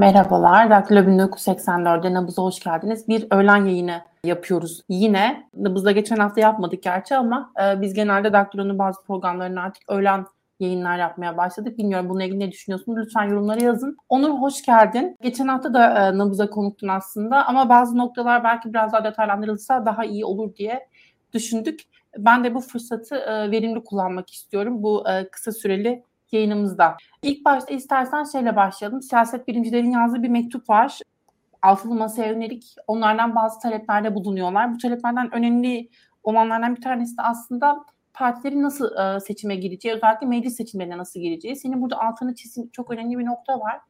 Merhabalar, Daktilo 1984'de Nabız'a hoş geldiniz. Bir öğlen yayını yapıyoruz yine. Nabız'da geçen hafta yapmadık gerçi ama e, biz genelde Daktilo'nun bazı programlarını artık öğlen yayınlar yapmaya başladık. Bilmiyorum bununla ilgili ne düşünüyorsunuz? Lütfen yorumlara yazın. Onur hoş geldin. Geçen hafta da e, Nabız'a konuktun aslında ama bazı noktalar belki biraz daha detaylandırılsa daha iyi olur diye düşündük. Ben de bu fırsatı e, verimli kullanmak istiyorum bu e, kısa süreli yayınımızda. İlk başta istersen şeyle başlayalım. Siyaset bilimcilerin yazdığı bir mektup var. Altılı Masa'ya yönelik onlardan bazı taleplerde bulunuyorlar. Bu taleplerden önemli olanlardan bir tanesi de aslında partilerin nasıl e, seçime gireceği, özellikle meclis seçimlerine nasıl gireceği. Senin burada altını çizdiğin çok önemli bir nokta var.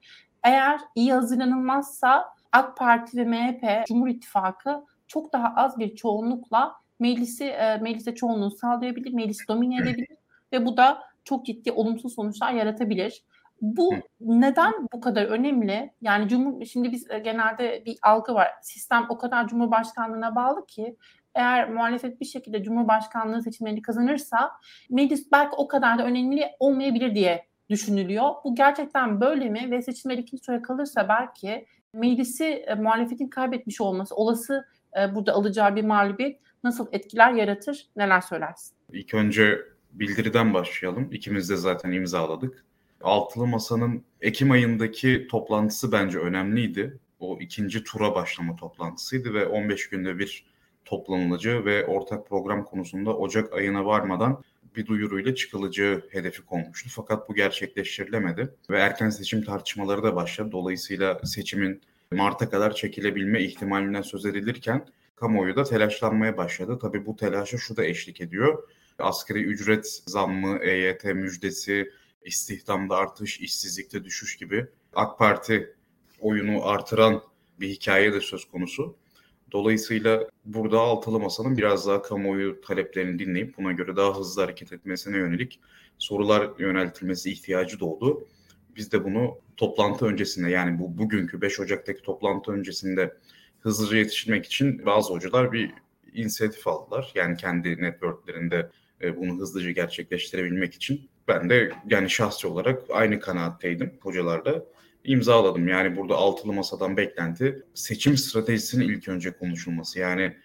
Eğer iyi hazırlanılmazsa AK Parti ve MHP, Cumhur İttifakı çok daha az bir çoğunlukla meclisi e, meclise çoğunluğu sağlayabilir, meclisi domine edebilir ve bu da çok ciddi olumsuz sonuçlar yaratabilir. Bu neden bu kadar önemli? Yani Cumhur şimdi biz e, genelde bir algı var. Sistem o kadar Cumhurbaşkanlığına bağlı ki eğer muhalefet bir şekilde Cumhurbaşkanlığı seçimlerini kazanırsa meclis belki o kadar da önemli olmayabilir diye düşünülüyor. Bu gerçekten böyle mi? Ve seçimler ikinci tura kalırsa belki meclisi e, muhalefetin kaybetmiş olması, olası e, burada alacağı bir mağlubiyet nasıl etkiler yaratır? Neler söylersin? İlk önce bildiriden başlayalım. İkimiz de zaten imzaladık. Altılı Masa'nın Ekim ayındaki toplantısı bence önemliydi. O ikinci tura başlama toplantısıydı ve 15 günde bir toplanılacağı ve ortak program konusunda Ocak ayına varmadan bir duyuruyla çıkılacağı hedefi konmuştu. Fakat bu gerçekleştirilemedi ve erken seçim tartışmaları da başladı. Dolayısıyla seçimin Mart'a kadar çekilebilme ihtimalinden söz edilirken kamuoyu da telaşlanmaya başladı. Tabii bu telaşa şu da eşlik ediyor. Asgari ücret zammı, EYT müjdesi, istihdamda artış, işsizlikte düşüş gibi AK Parti oyunu artıran bir hikaye de söz konusu. Dolayısıyla burada altılı masanın biraz daha kamuoyu taleplerini dinleyip buna göre daha hızlı hareket etmesine yönelik sorular yöneltilmesi ihtiyacı doğdu. Biz de bunu toplantı öncesinde yani bu bugünkü 5 Ocak'taki toplantı öncesinde hızlıca yetiştirmek için bazı hocalar bir inisiyatif aldılar. Yani kendi networklerinde e, bunu hızlıca gerçekleştirebilmek için. Ben de yani şahsi olarak aynı kanaatteydim hocalarla imzaladım. Yani burada altılı masadan beklenti seçim stratejisinin ilk önce konuşulması. Yani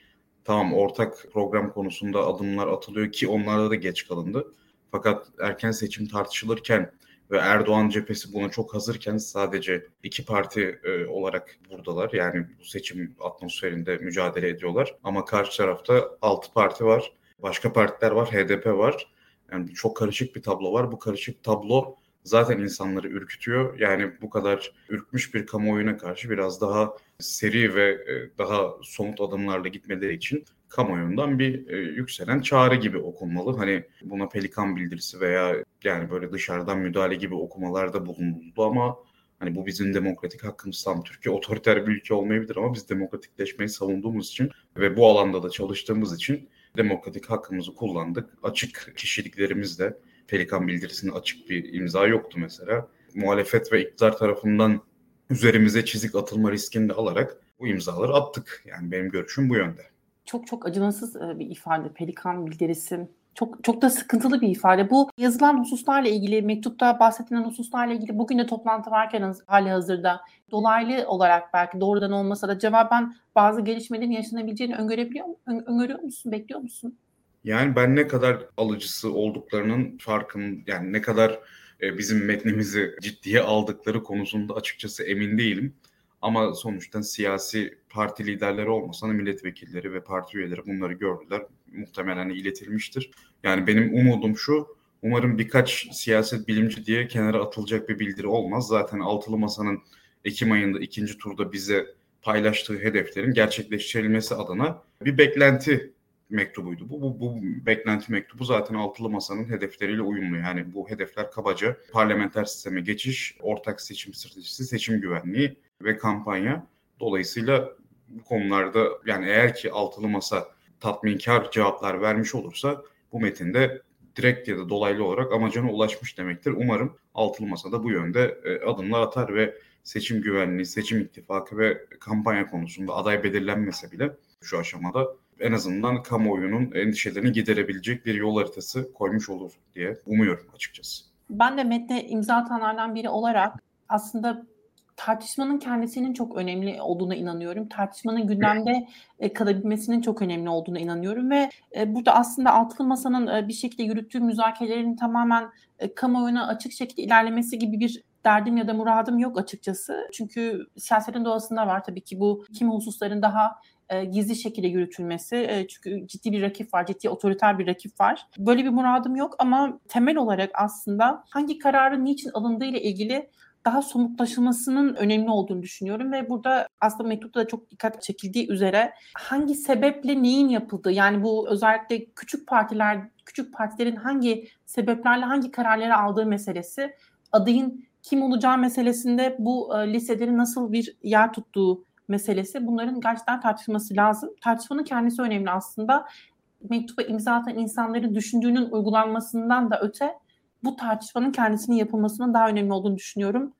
tamam ortak program konusunda adımlar atılıyor ki onlarda da geç kalındı. Fakat erken seçim tartışılırken ve Erdoğan cephesi buna çok hazırken sadece iki parti e, olarak buradalar. Yani bu seçim atmosferinde mücadele ediyorlar. Ama karşı tarafta altı parti var. Başka partiler var, HDP var. Yani çok karışık bir tablo var. Bu karışık tablo zaten insanları ürkütüyor. Yani bu kadar ürkmüş bir kamuoyuna karşı biraz daha seri ve e, daha somut adımlarla gitmeleri için kamuoyundan bir e, yükselen çağrı gibi okunmalı. Hani buna pelikan bildirisi veya yani böyle dışarıdan müdahale gibi okumalarda bulunuldu ama hani bu bizim demokratik hakkımız tam Türkiye otoriter bir ülke olmayabilir ama biz demokratikleşmeyi savunduğumuz için ve bu alanda da çalıştığımız için demokratik hakkımızı kullandık. Açık kişiliklerimizle Pelikan bildirisinin açık bir imza yoktu mesela. Muhalefet ve iktidar tarafından üzerimize çizik atılma riskini de alarak bu imzaları attık. Yani benim görüşüm bu yönde. Çok çok acımasız e, bir ifade Pelikan bildirisi. Çok çok da sıkıntılı bir ifade. Bu yazılan hususlarla ilgili, mektupta bahsedilen hususlarla ilgili bugün de toplantı varken hali hazırda dolaylı olarak belki doğrudan olmasa da cevaben bazı gelişmelerin yaşanabileceğini öngörebiliyor, öngörüyor musun, bekliyor musun? Yani ben ne kadar alıcısı olduklarının farkın yani ne kadar e, bizim metnimizi ciddiye aldıkları konusunda açıkçası emin değilim. Ama sonuçta siyasi parti liderleri olmasa da milletvekilleri ve parti üyeleri bunları gördüler. Muhtemelen hani iletilmiştir. Yani benim umudum şu, umarım birkaç siyaset bilimci diye kenara atılacak bir bildiri olmaz. Zaten Altılı Masa'nın Ekim ayında ikinci turda bize paylaştığı hedeflerin gerçekleştirilmesi adına bir beklenti mektubuydu. Bu, bu, bu beklenti mektubu zaten altılı masanın hedefleriyle uyumlu. Yani bu hedefler kabaca parlamenter sisteme geçiş, ortak seçim stratejisi, seçim güvenliği ve kampanya. Dolayısıyla bu konularda yani eğer ki altılı masa tatminkar cevaplar vermiş olursa bu metinde direkt ya da dolaylı olarak amacına ulaşmış demektir. Umarım altılı masa da bu yönde e, adımlar atar ve seçim güvenliği, seçim ittifakı ve kampanya konusunda aday belirlenmese bile şu aşamada en azından kamuoyunun endişelerini giderebilecek bir yol haritası koymuş olur diye umuyorum açıkçası. Ben de metne imza atanlardan biri olarak aslında tartışmanın kendisinin çok önemli olduğuna inanıyorum. Tartışmanın gündemde e, kalabilmesinin çok önemli olduğuna inanıyorum ve e, burada aslında altılı masanın e, bir şekilde yürüttüğü müzakerelerin tamamen kamuoyuna açık şekilde ilerlemesi gibi bir derdim ya da muradım yok açıkçası. Çünkü siyasetin doğasında var tabii ki bu kimi hususların daha e, gizli şekilde yürütülmesi. E, çünkü ciddi bir rakip var, ciddi otoriter bir rakip var. Böyle bir muradım yok ama temel olarak aslında hangi kararın niçin alındığı ile ilgili daha somutlaşılmasının önemli olduğunu düşünüyorum ve burada aslında mektupta da çok dikkat çekildiği üzere hangi sebeple neyin yapıldığı yani bu özellikle küçük partiler küçük partilerin hangi sebeplerle hangi kararları aldığı meselesi adayın kim olacağı meselesinde bu e, liselerin nasıl bir yer tuttuğu meselesi bunların gerçekten tartışılması lazım. Tartışmanın kendisi önemli aslında. Mektuba imza atan insanların düşündüğünün uygulanmasından da öte bu tartışmanın kendisinin yapılmasının daha önemli olduğunu düşünüyorum.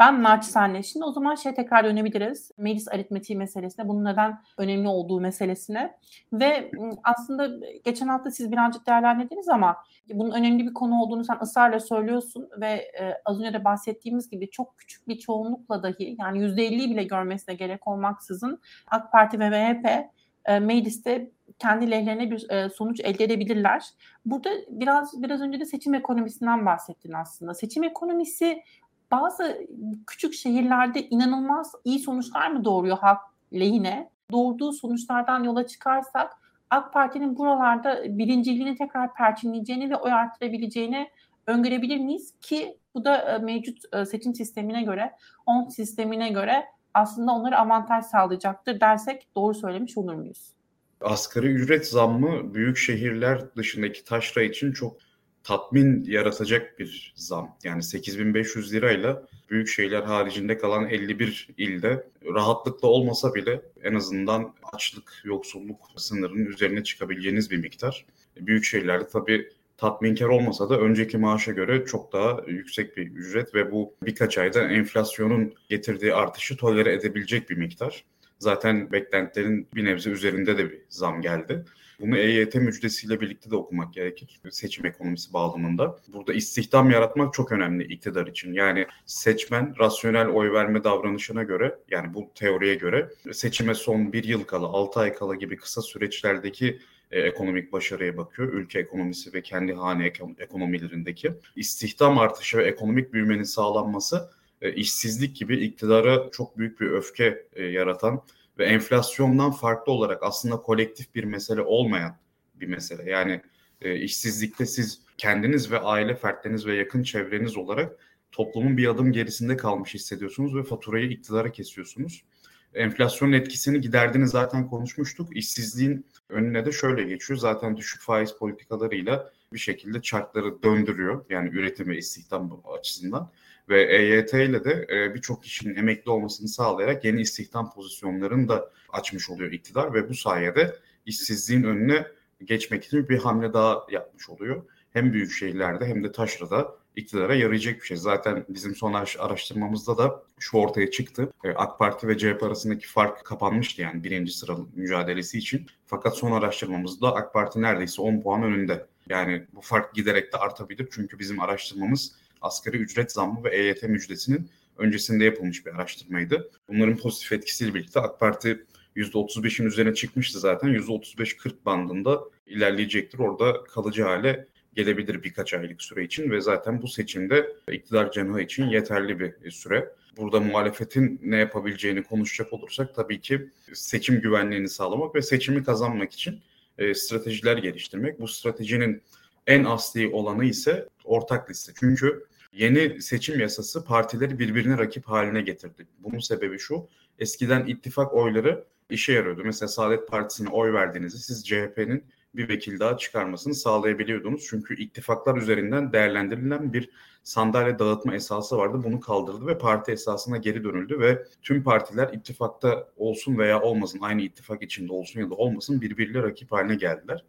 Ben naçizane. Şimdi o zaman şey tekrar dönebiliriz. Meclis aritmetiği meselesine, bunun neden önemli olduğu meselesine. Ve aslında geçen hafta siz birazcık değerlendirdiniz ama bunun önemli bir konu olduğunu sen ısrarla söylüyorsun ve e, az önce de bahsettiğimiz gibi çok küçük bir çoğunlukla dahi yani %50'yi bile görmesine gerek olmaksızın AK Parti ve MHP e, mecliste kendi lehlerine bir e, sonuç elde edebilirler. Burada biraz biraz önce de seçim ekonomisinden bahsettin aslında. Seçim ekonomisi bazı küçük şehirlerde inanılmaz iyi sonuçlar mı doğuruyor halk lehine? Doğurduğu sonuçlardan yola çıkarsak AK Parti'nin buralarda birinciliğini tekrar perçinleyeceğini ve oy arttırabileceğini öngörebilir miyiz? Ki bu da e, mevcut e, seçim sistemine göre, on sistemine göre aslında onlara avantaj sağlayacaktır dersek doğru söylemiş olur muyuz? Asgari ücret zammı büyük şehirler dışındaki taşra için çok tatmin yaratacak bir zam. Yani 8500 lirayla büyük şehirler haricinde kalan 51 ilde rahatlıkla olmasa bile en azından açlık, yoksulluk sınırının üzerine çıkabileceğiniz bir miktar. Büyük şehirlerde tabii tatminkar olmasa da önceki maaşa göre çok daha yüksek bir ücret ve bu birkaç ayda enflasyonun getirdiği artışı tolere edebilecek bir miktar. Zaten beklentilerin bir nebze üzerinde de bir zam geldi. Bunu EYT müjdesiyle birlikte de okumak gerekir seçim ekonomisi bağlamında. Burada istihdam yaratmak çok önemli iktidar için. Yani seçmen rasyonel oy verme davranışına göre yani bu teoriye göre seçime son bir yıl kala, altı ay kala gibi kısa süreçlerdeki e, ekonomik başarıya bakıyor. Ülke ekonomisi ve kendi hane ekonomilerindeki istihdam artışı ve ekonomik büyümenin sağlanması e, işsizlik gibi iktidara çok büyük bir öfke e, yaratan ve enflasyondan farklı olarak aslında kolektif bir mesele olmayan bir mesele. Yani e, işsizlikte siz kendiniz ve aile fertleriniz ve yakın çevreniz olarak toplumun bir adım gerisinde kalmış hissediyorsunuz ve faturayı iktidara kesiyorsunuz. Enflasyonun etkisini giderdiğini zaten konuşmuştuk. İşsizliğin önüne de şöyle geçiyor. Zaten düşük faiz politikalarıyla bir şekilde çarkları döndürüyor. Yani üretim ve istihdam açısından ve EYT ile de e, birçok kişinin emekli olmasını sağlayarak yeni istihdam pozisyonlarını da açmış oluyor iktidar ve bu sayede işsizliğin önüne geçmek için bir hamle daha yapmış oluyor. Hem büyük şehirlerde hem de taşrada iktidara yarayacak bir şey. Zaten bizim son araştırmamızda da şu ortaya çıktı. E, AK Parti ve CHP arasındaki fark kapanmıştı yani birinci sıralı mücadelesi için. Fakat son araştırmamızda AK Parti neredeyse 10 puan önünde. Yani bu fark giderek de artabilir. Çünkü bizim araştırmamız asgari ücret zammı ve EYT müjdesinin öncesinde yapılmış bir araştırmaydı. Bunların pozitif etkisiyle birlikte AK Parti %35'in üzerine çıkmıştı zaten. %35-40 bandında ilerleyecektir. Orada kalıcı hale gelebilir birkaç aylık süre için ve zaten bu seçimde iktidar cenahı için yeterli bir süre. Burada muhalefetin ne yapabileceğini konuşacak olursak tabii ki seçim güvenliğini sağlamak ve seçimi kazanmak için e, stratejiler geliştirmek. Bu stratejinin en asli olanı ise ortak liste. Çünkü yeni seçim yasası partileri birbirine rakip haline getirdi. Bunun sebebi şu. Eskiden ittifak oyları işe yarıyordu. Mesela Saadet Partisi'ne oy verdiğinizde siz CHP'nin bir vekil daha çıkarmasını sağlayabiliyordunuz. Çünkü ittifaklar üzerinden değerlendirilen bir sandalye dağıtma esası vardı. Bunu kaldırdı ve parti esasına geri dönüldü ve tüm partiler ittifakta olsun veya olmasın, aynı ittifak içinde olsun ya da olmasın birbiriyle rakip haline geldiler.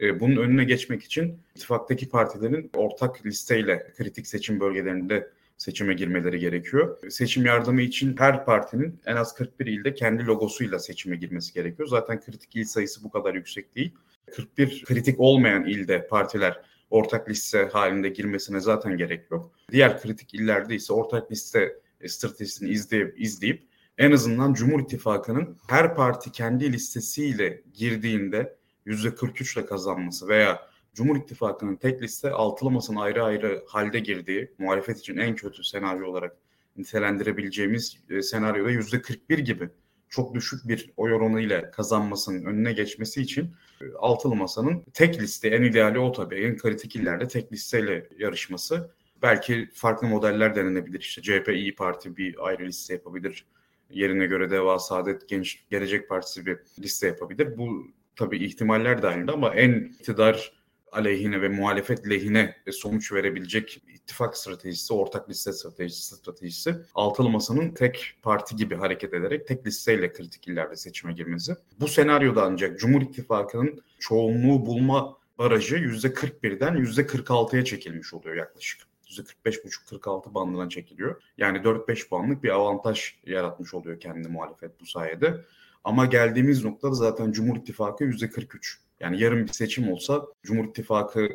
E, bunun önüne geçmek için ittifaktaki partilerin ortak listeyle kritik seçim bölgelerinde seçime girmeleri gerekiyor. Seçim yardımı için her partinin en az 41 ilde kendi logosuyla seçime girmesi gerekiyor. Zaten kritik il sayısı bu kadar yüksek değil. 41 kritik olmayan ilde partiler ortak liste halinde girmesine zaten gerek yok. Diğer kritik illerde ise ortak liste stratejisini izleyip, izleyip en azından Cumhur İttifakı'nın her parti kendi listesiyle girdiğinde %43 ile kazanması veya Cumhur İttifakı'nın tek liste altılamasının ayrı ayrı halde girdiği muhalefet için en kötü senaryo olarak nitelendirebileceğimiz e, senaryoda %41 gibi çok düşük bir oy oranıyla kazanmasının önüne geçmesi için e, altılı masanın tek liste en ideali o tabii. En kritik illerde tek listeyle yarışması. Belki farklı modeller denenebilir. İşte CHP İyi Parti bir ayrı liste yapabilir. Yerine göre Deva Saadet Genç Gelecek Partisi bir liste yapabilir. Bu tabii ihtimaller dahilinde ama en iktidar aleyhine ve muhalefet lehine sonuç verebilecek ittifak stratejisi, ortak liste stratejisi, stratejisi altılı masanın tek parti gibi hareket ederek tek listeyle kritik illerde seçime girmesi. Bu senaryoda ancak Cumhur İttifakı'nın çoğunluğu bulma barajı %41'den %46'ya çekilmiş oluyor yaklaşık. %45,5-46 bandına çekiliyor. Yani 4-5 puanlık bir avantaj yaratmış oluyor kendi muhalefet bu sayede. Ama geldiğimiz noktada zaten Cumhur İttifakı %43. Yani yarın bir seçim olsa Cumhur İttifakı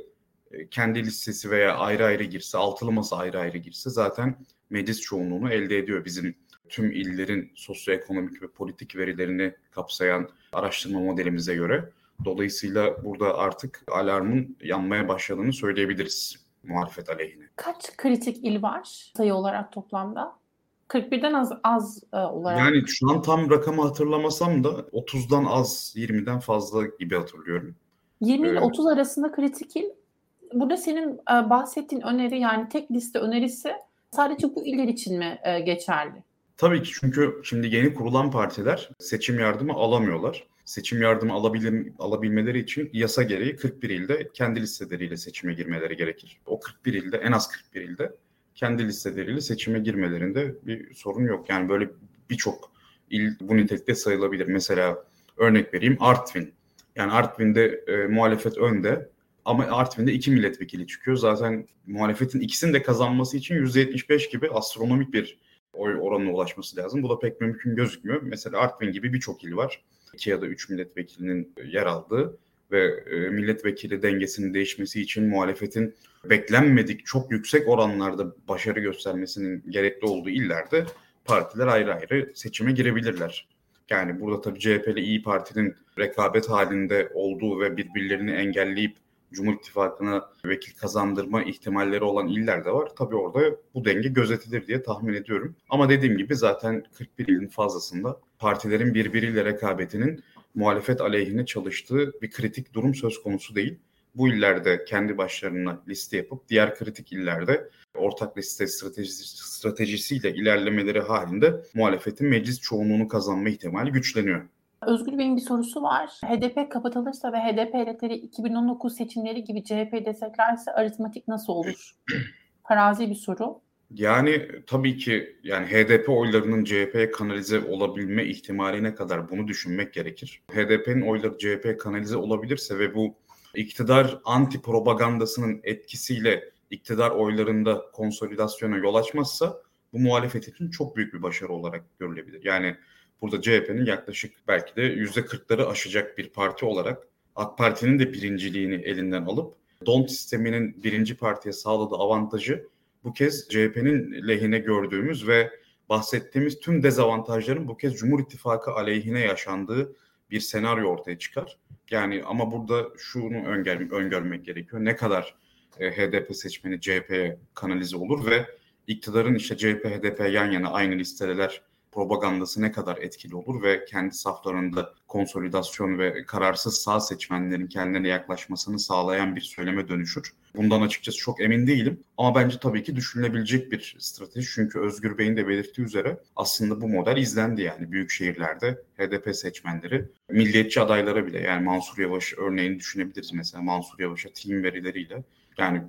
e, kendi listesi veya ayrı ayrı girse, altılı masa ayrı ayrı girse zaten meclis çoğunluğunu elde ediyor. Bizim tüm illerin sosyoekonomik ve politik verilerini kapsayan araştırma modelimize göre. Dolayısıyla burada artık alarmın yanmaya başladığını söyleyebiliriz muhalefet aleyhine. Kaç kritik il var sayı olarak toplamda? 41'den az az e, olarak. Yani şu an tam rakamı hatırlamasam da 30'dan az 20'den fazla gibi hatırlıyorum. 20 ile 30 arasında kritik il. Burada senin e, bahsettiğin öneri yani tek liste önerisi sadece bu iller için mi e, geçerli? Tabii ki çünkü şimdi yeni kurulan partiler seçim yardımı alamıyorlar. Seçim yardımı alabilir, alabilmeleri için yasa gereği 41 ilde kendi listeleriyle seçime girmeleri gerekir. O 41 ilde en az 41 ilde kendi listeleriyle seçime girmelerinde bir sorun yok. Yani böyle birçok il bu nitelikte sayılabilir. Mesela örnek vereyim Artvin. Yani Artvin'de e, muhalefet önde ama Artvin'de iki milletvekili çıkıyor. Zaten muhalefetin ikisinin de kazanması için %75 gibi astronomik bir oy oranına ulaşması lazım. Bu da pek mümkün gözükmüyor. Mesela Artvin gibi birçok il var. İki ya da üç milletvekilinin yer aldığı ve e, milletvekili dengesinin değişmesi için muhalefetin beklenmedik çok yüksek oranlarda başarı göstermesinin gerekli olduğu illerde partiler ayrı ayrı seçime girebilirler. Yani burada tabii CHP ile İyi Parti'nin rekabet halinde olduğu ve birbirlerini engelleyip Cumhur İttifakı'na vekil kazandırma ihtimalleri olan iller de var. Tabii orada bu denge gözetilir diye tahmin ediyorum. Ama dediğim gibi zaten 41 ilin fazlasında partilerin birbiriyle rekabetinin muhalefet aleyhine çalıştığı bir kritik durum söz konusu değil. Bu illerde kendi başlarına liste yapıp diğer kritik illerde ortak liste stratejisi, stratejisiyle ilerlemeleri halinde muhalefetin meclis çoğunluğunu kazanma ihtimali güçleniyor. Özgür Bey'in bir sorusu var. HDP kapatılırsa ve HDP hedefleri 2019 seçimleri gibi CHP desteklerse aritmatik nasıl olur? Parazi bir soru. Yani tabii ki yani HDP oylarının CHP'ye kanalize olabilme ihtimaline kadar bunu düşünmek gerekir. HDP'nin oyları CHP'ye kanalize olabilirse ve bu iktidar anti propagandasının etkisiyle iktidar oylarında konsolidasyona yol açmazsa bu muhalefet için çok büyük bir başarı olarak görülebilir. Yani burada CHP'nin yaklaşık belki de yüzde kırkları aşacak bir parti olarak AK Parti'nin de birinciliğini elinden alıp DON sisteminin birinci partiye sağladığı avantajı bu kez CHP'nin lehine gördüğümüz ve bahsettiğimiz tüm dezavantajların bu kez Cumhur İttifakı aleyhine yaşandığı bir senaryo ortaya çıkar. Yani ama burada şunu öngör, öngörmek gerekiyor. Ne kadar e, HDP seçmeni CHP'ye kanalize olur ve iktidarın işte CHP, HDP yan yana aynı listeler propagandası ne kadar etkili olur ve kendi saflarında konsolidasyon ve kararsız sağ seçmenlerin kendilerine yaklaşmasını sağlayan bir söyleme dönüşür. Bundan açıkçası çok emin değilim ama bence tabii ki düşünülebilecek bir strateji. Çünkü Özgür Bey'in de belirttiği üzere aslında bu model izlendi yani büyük şehirlerde HDP seçmenleri milliyetçi adaylara bile yani Mansur Yavaş örneğini düşünebiliriz mesela Mansur Yavaş'a team verileriyle yani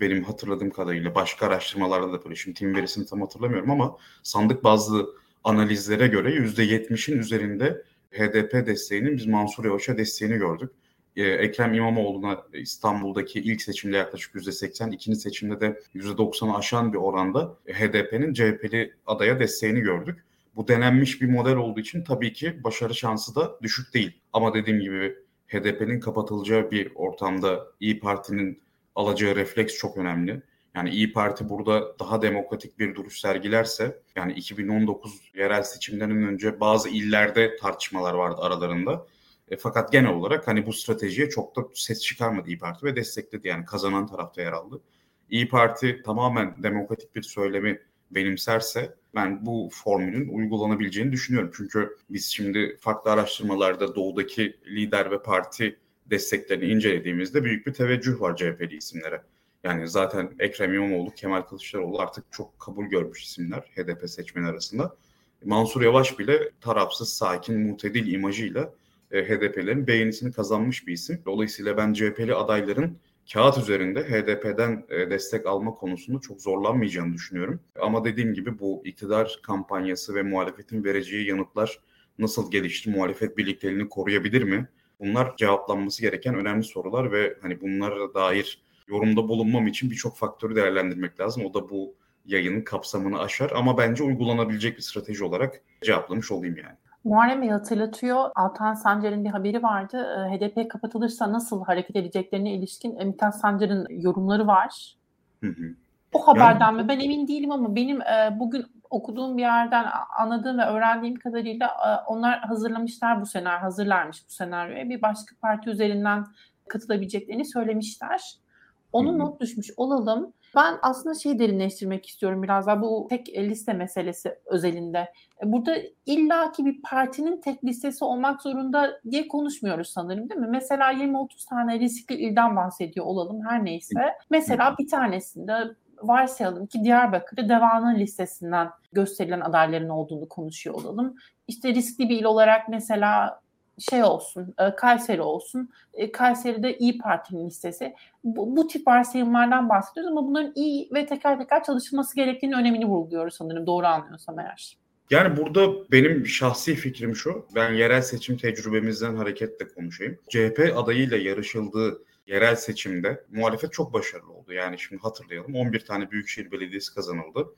benim hatırladığım kadarıyla başka araştırmalarda da böyle şimdi tim verisini tam hatırlamıyorum ama sandık bazlı analizlere göre %70'in üzerinde HDP desteğinin biz Mansur Yavaş'a desteğini gördük. Ee, Ekrem İmamoğlu'na İstanbul'daki ilk seçimde yaklaşık %80, ikinci seçimde de %90'ı aşan bir oranda HDP'nin CHP'li adaya desteğini gördük. Bu denenmiş bir model olduğu için tabii ki başarı şansı da düşük değil. Ama dediğim gibi HDP'nin kapatılacağı bir ortamda İyi Parti'nin alacağı refleks çok önemli. Yani İyi Parti burada daha demokratik bir duruş sergilerse yani 2019 yerel seçimlerinden önce bazı illerde tartışmalar vardı aralarında. E, fakat genel olarak hani bu stratejiye çok da ses çıkarmadı İyi Parti ve destekledi yani kazanan tarafta yer aldı. İyi Parti tamamen demokratik bir söylemi benimserse ben bu formülün uygulanabileceğini düşünüyorum. Çünkü biz şimdi farklı araştırmalarda doğudaki lider ve parti desteklerini incelediğimizde büyük bir teveccüh var CHP'li isimlere. Yani zaten Ekrem İmamoğlu, Kemal Kılıçdaroğlu artık çok kabul görmüş isimler HDP seçmeni arasında. Mansur Yavaş bile tarafsız, sakin, mutedil imajıyla e, HDP'lerin beğenisini kazanmış bir isim. Dolayısıyla ben CHP'li adayların kağıt üzerinde HDP'den e, destek alma konusunda çok zorlanmayacağını düşünüyorum. Ama dediğim gibi bu iktidar kampanyası ve muhalefetin vereceği yanıtlar nasıl gelişti, muhalefet birlikteliğini koruyabilir mi? Bunlar cevaplanması gereken önemli sorular ve hani bunlara dair yorumda bulunmam için birçok faktörü değerlendirmek lazım. O da bu yayının kapsamını aşar ama bence uygulanabilecek bir strateji olarak cevaplamış olayım yani. Muharrem Bey hatırlatıyor. Altan Sancar'ın bir haberi vardı. Ee, HDP kapatılırsa nasıl hareket edeceklerine ilişkin Mithat Sancar'ın yorumları var. Hı hı. O haberden yani, mi? Ben emin değilim ama benim e, bugün okuduğum bir yerden anladığım ve öğrendiğim kadarıyla e, onlar hazırlamışlar bu senaryo, hazırlarmış bu senaryoya. Bir başka parti üzerinden katılabileceklerini söylemişler. Onu Hı-hı. not düşmüş olalım. Ben aslında şeyi derinleştirmek istiyorum biraz daha bu tek liste meselesi özelinde. E, burada illaki bir partinin tek listesi olmak zorunda diye konuşmuyoruz sanırım değil mi? Mesela 20-30 tane riskli ilden bahsediyor olalım her neyse. Mesela bir tanesinde varsayalım ki Diyarbakır'ı Deva'nın listesinden gösterilen adayların olduğunu konuşuyor olalım. İşte riskli bir il olarak mesela şey olsun, e, Kayseri olsun. E, Kayseri'de İyi Parti'nin listesi. Bu, bu tip varsayımlardan bahsediyoruz ama bunların iyi ve teker teker çalışılması gerektiğini önemini vurguluyoruz sanırım. Doğru anlıyorsam eğer. Yani burada benim şahsi fikrim şu. Ben yerel seçim tecrübemizden hareketle konuşayım. CHP adayıyla yarışıldığı yerel seçimde muhalefet çok başarılı oldu. Yani şimdi hatırlayalım 11 tane büyükşehir belediyesi kazanıldı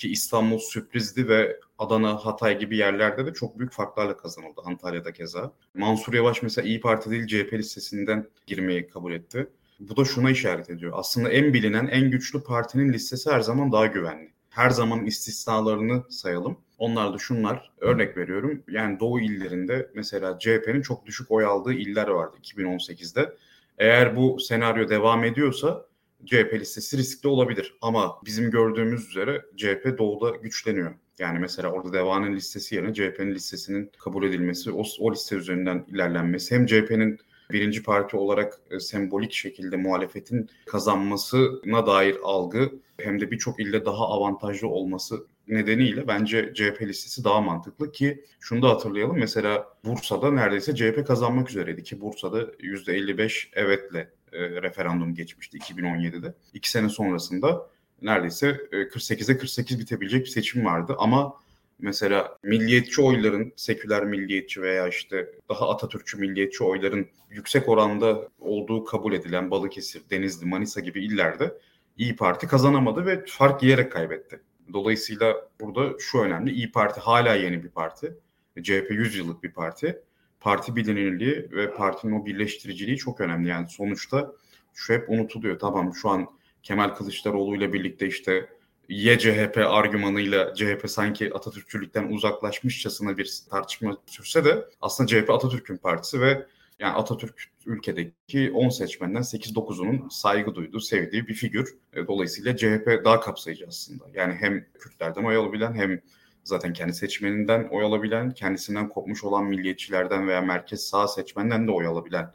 ki İstanbul sürprizdi ve Adana, Hatay gibi yerlerde de çok büyük farklarla kazanıldı. Antalya'da keza. Mansur Yavaş mesela İyi Parti değil CHP listesinden girmeyi kabul etti. Bu da şuna işaret ediyor. Aslında en bilinen, en güçlü partinin listesi her zaman daha güvenli. Her zaman istisnalarını sayalım. Onlar da şunlar. Örnek veriyorum. Yani Doğu illerinde mesela CHP'nin çok düşük oy aldığı iller vardı 2018'de. Eğer bu senaryo devam ediyorsa CHP listesi riskli olabilir. Ama bizim gördüğümüz üzere CHP doğuda güçleniyor. Yani mesela orada Deva'nın listesi yerine CHP'nin listesinin kabul edilmesi, o, o liste üzerinden ilerlenmesi hem CHP'nin birinci parti olarak e, sembolik şekilde muhalefetin kazanmasına dair algı hem de birçok ilde daha avantajlı olması nedeniyle bence CHP listesi daha mantıklı ki şunu da hatırlayalım. Mesela Bursa'da neredeyse CHP kazanmak üzereydi ki Bursa'da %55 evetle e, referandum geçmişti 2017'de. İki sene sonrasında neredeyse e, 48'e 48 bitebilecek bir seçim vardı ama mesela milliyetçi oyların, seküler milliyetçi veya işte daha Atatürkçü milliyetçi oyların yüksek oranda olduğu kabul edilen Balıkesir, Denizli, Manisa gibi illerde İyi Parti kazanamadı ve fark yiyerek kaybetti. Dolayısıyla burada şu önemli, İyi Parti hala yeni bir parti. CHP 100 yıllık bir parti parti bilinirliği ve partinin o birleştiriciliği çok önemli. Yani sonuçta şu hep unutuluyor. Tamam şu an Kemal Kılıçdaroğlu ile birlikte işte ye CHP argümanıyla CHP sanki Atatürkçülükten uzaklaşmışçasına bir tartışma sürse de aslında CHP Atatürk'ün partisi ve yani Atatürk ülkedeki 10 seçmenden 8-9'unun saygı duyduğu, sevdiği bir figür. E, dolayısıyla CHP daha kapsayıcı aslında. Yani hem Kürtlerden oy alabilen hem zaten kendi seçmeninden oy alabilen, kendisinden kopmuş olan milliyetçilerden veya merkez sağ seçmenden de oy alabilen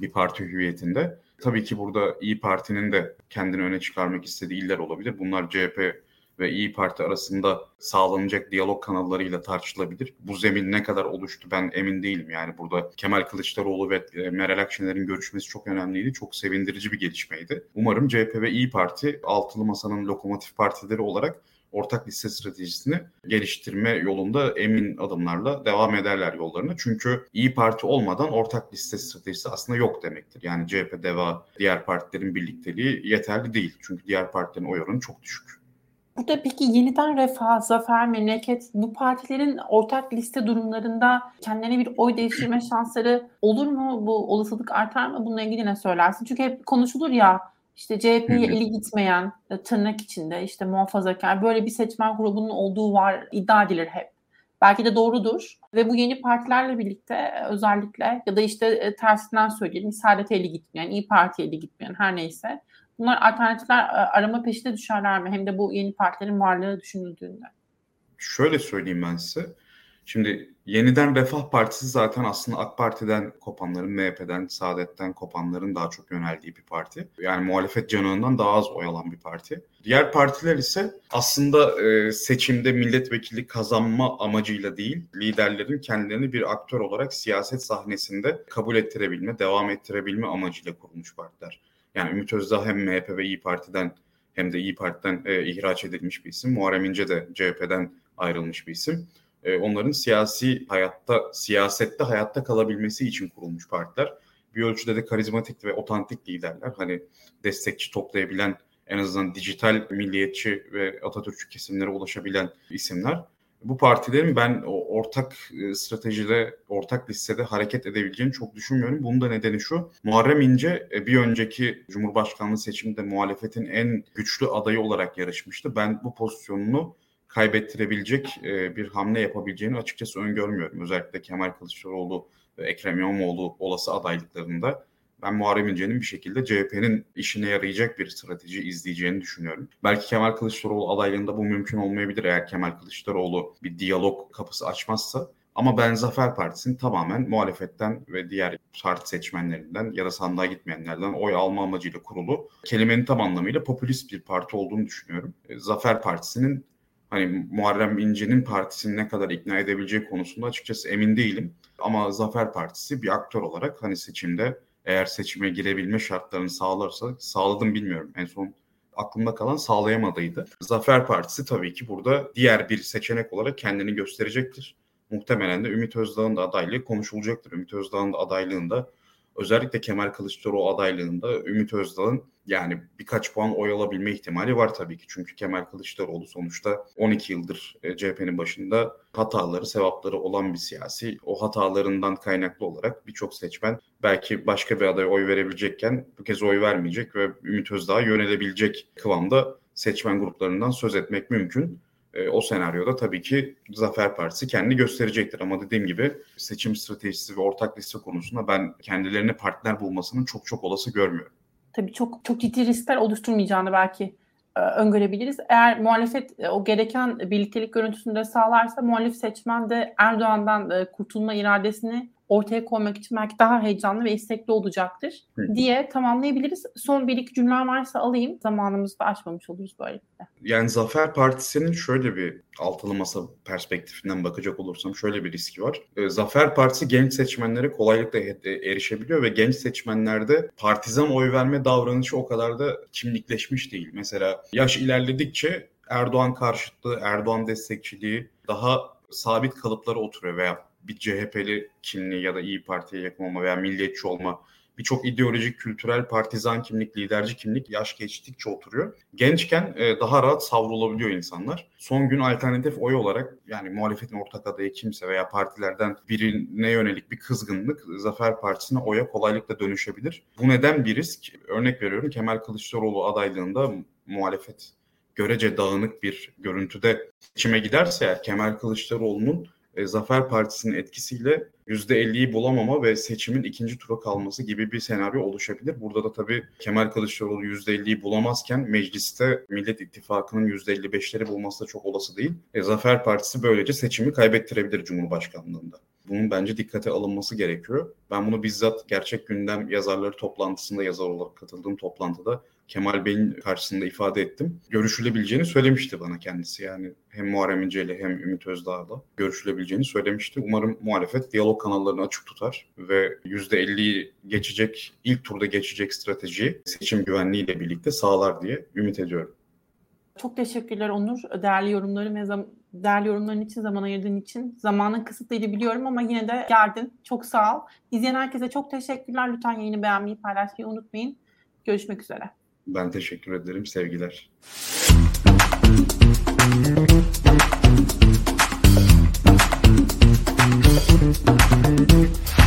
bir parti hüviyetinde. Tabii ki burada İyi Parti'nin de kendini öne çıkarmak istediği iller olabilir. Bunlar CHP ve İyi Parti arasında sağlanacak diyalog kanallarıyla tartışılabilir. Bu zemin ne kadar oluştu ben emin değilim. Yani burada Kemal Kılıçdaroğlu ve e, Meral Akşener'in görüşmesi çok önemliydi. Çok sevindirici bir gelişmeydi. Umarım CHP ve İyi Parti altılı masanın lokomotif partileri olarak ortak liste stratejisini geliştirme yolunda emin adımlarla devam ederler yollarına. Çünkü İyi Parti olmadan ortak liste stratejisi aslında yok demektir. Yani CHP, DEVA, diğer partilerin birlikteliği yeterli değil. Çünkü diğer partilerin oy oranı çok düşük. Burada peki yeniden Refah, Zafer, Memleket bu partilerin ortak liste durumlarında kendilerine bir oy değiştirme şansları olur mu? Bu olasılık artar mı? Bununla ilgili ne söylersin? Çünkü hep konuşulur ya işte CHP'ye eli gitmeyen e, tırnak içinde işte muhafazakar böyle bir seçmen grubunun olduğu var iddia edilir hep. Belki de doğrudur ve bu yeni partilerle birlikte e, özellikle ya da işte e, tersinden söyleyelim Saadet eli gitmeyen, İyi Parti'ye eli gitmeyen her neyse bunlar alternatifler arama peşinde düşerler mi? Hem de bu yeni partilerin varlığı düşünüldüğünde. Şöyle söyleyeyim ben size. Şimdi yeniden Refah Partisi zaten aslında AK Parti'den kopanların, MHP'den, Saadet'ten kopanların daha çok yöneldiği bir parti. Yani muhalefet canından daha az oy alan bir parti. Diğer partiler ise aslında e, seçimde milletvekili kazanma amacıyla değil, liderlerin kendilerini bir aktör olarak siyaset sahnesinde kabul ettirebilme, devam ettirebilme amacıyla kurulmuş partiler. Yani Ümit Özdağ hem MHP ve İyi Parti'den hem de İyi Parti'den e, ihraç edilmiş bir isim. Muharrem İnce de CHP'den ayrılmış bir isim. E, onların siyasi hayatta, siyasette hayatta kalabilmesi için kurulmuş partiler. Bir ölçüde de karizmatik ve otantik liderler. Hani destekçi toplayabilen, en azından dijital milliyetçi ve Atatürkçü kesimlere ulaşabilen isimler. Bu partilerin ben ortak e, stratejide, ortak listede hareket edebileceğini çok düşünmüyorum. Bunun da nedeni şu. Muharrem İnce e, bir önceki Cumhurbaşkanlığı seçiminde muhalefetin en güçlü adayı olarak yarışmıştı. Ben bu pozisyonunu kaybettirebilecek e, bir hamle yapabileceğini açıkçası öngörmüyorum. Özellikle Kemal Kılıçdaroğlu ve Ekrem İmamoğlu olası adaylıklarında ben Muharrem İnce'nin bir şekilde CHP'nin işine yarayacak bir strateji izleyeceğini düşünüyorum. Belki Kemal Kılıçdaroğlu adaylığında bu mümkün olmayabilir eğer Kemal Kılıçdaroğlu bir diyalog kapısı açmazsa. Ama ben Zafer Partisi'nin tamamen muhalefetten ve diğer parti seçmenlerinden ya da sandığa gitmeyenlerden oy alma amacıyla kurulu kelimenin tam anlamıyla popülist bir parti olduğunu düşünüyorum. Zafer Partisi'nin hani Muharrem İnce'nin partisini ne kadar ikna edebileceği konusunda açıkçası emin değilim. Ama Zafer Partisi bir aktör olarak hani seçimde eğer seçime girebilme şartlarını sağlarsa sağladım bilmiyorum. En son aklımda kalan sağlayamadıydı. Zafer Partisi tabii ki burada diğer bir seçenek olarak kendini gösterecektir. Muhtemelen de Ümit Özdağ'ın da adaylığı konuşulacaktır. Ümit Özdağ'ın da adaylığında özellikle Kemal Kılıçdaroğlu adaylığında Ümit Özdağ'ın yani birkaç puan oy alabilme ihtimali var tabii ki. Çünkü Kemal Kılıçdaroğlu sonuçta 12 yıldır e, CHP'nin başında hataları, sevapları olan bir siyasi. O hatalarından kaynaklı olarak birçok seçmen belki başka bir adaya oy verebilecekken bu kez oy vermeyecek ve Ümit Özdağ'a yönelebilecek kıvamda seçmen gruplarından söz etmek mümkün. E, o senaryoda tabii ki Zafer Partisi kendini gösterecektir. Ama dediğim gibi seçim stratejisi ve ortak liste konusunda ben kendilerine partner bulmasının çok çok olası görmüyorum tabii çok çok ciddi riskler oluşturmayacağını belki e, öngörebiliriz. Eğer muhalefet e, o gereken birliktelik görüntüsünde sağlarsa muhalif seçmen de Erdoğan'dan kurtulma iradesini ortaya koymak için belki daha heyecanlı ve istekli olacaktır Hı. diye tamamlayabiliriz. Son bir iki cümle varsa alayım. Zamanımızı da aşmamış oluruz böylelikle. Yani Zafer Partisi'nin şöyle bir altılı masa perspektifinden bakacak olursam şöyle bir riski var. Ee, Zafer Partisi genç seçmenlere kolaylıkla erişebiliyor ve genç seçmenlerde partizan oy verme davranışı o kadar da kimlikleşmiş değil. Mesela yaş ilerledikçe Erdoğan karşıtlığı, Erdoğan destekçiliği daha sabit kalıplara oturuyor veya bir CHP'li kimliği ya da İyi Parti'ye yakın olma veya milliyetçi olma birçok ideolojik, kültürel, partizan kimlik, liderci kimlik yaş geçtikçe oturuyor. Gençken e, daha rahat savrulabiliyor insanlar. Son gün alternatif oy olarak yani muhalefetin ortak adayı kimse veya partilerden birine yönelik bir kızgınlık Zafer Partisi'ne oya kolaylıkla dönüşebilir. Bu neden bir risk? Örnek veriyorum Kemal Kılıçdaroğlu adaylığında muhalefet görece dağınık bir görüntüde seçime giderse Kemal Kılıçdaroğlu'nun e, Zafer Partisi'nin etkisiyle %50'yi bulamama ve seçimin ikinci tura kalması gibi bir senaryo oluşabilir. Burada da tabii Kemal Kılıçdaroğlu %50'yi bulamazken mecliste Millet İttifakı'nın %55'leri bulması da çok olası değil. E, Zafer Partisi böylece seçimi kaybettirebilir Cumhurbaşkanlığında. Bunun bence dikkate alınması gerekiyor. Ben bunu bizzat gerçek gündem yazarları toplantısında yazar olarak katıldığım toplantıda Kemal Bey'in karşısında ifade ettim. Görüşülebileceğini söylemişti bana kendisi. Yani hem Muharrem İnce hem Ümit Özdağ'la görüşülebileceğini söylemişti. Umarım muhalefet diyalog kanallarını açık tutar ve %50'yi geçecek, ilk turda geçecek strateji seçim güvenliğiyle birlikte sağlar diye ümit ediyorum. Çok teşekkürler Onur. Değerli yorumların ve zam- değerli yorumların için, zaman ayırdığın için. Zamanın kısıtlıydı biliyorum ama yine de geldin. Çok sağ ol. İzleyen herkese çok teşekkürler. Lütfen yayını beğenmeyi, paylaşmayı unutmayın. Görüşmek üzere. Ben teşekkür ederim. Sevgiler. Thank you.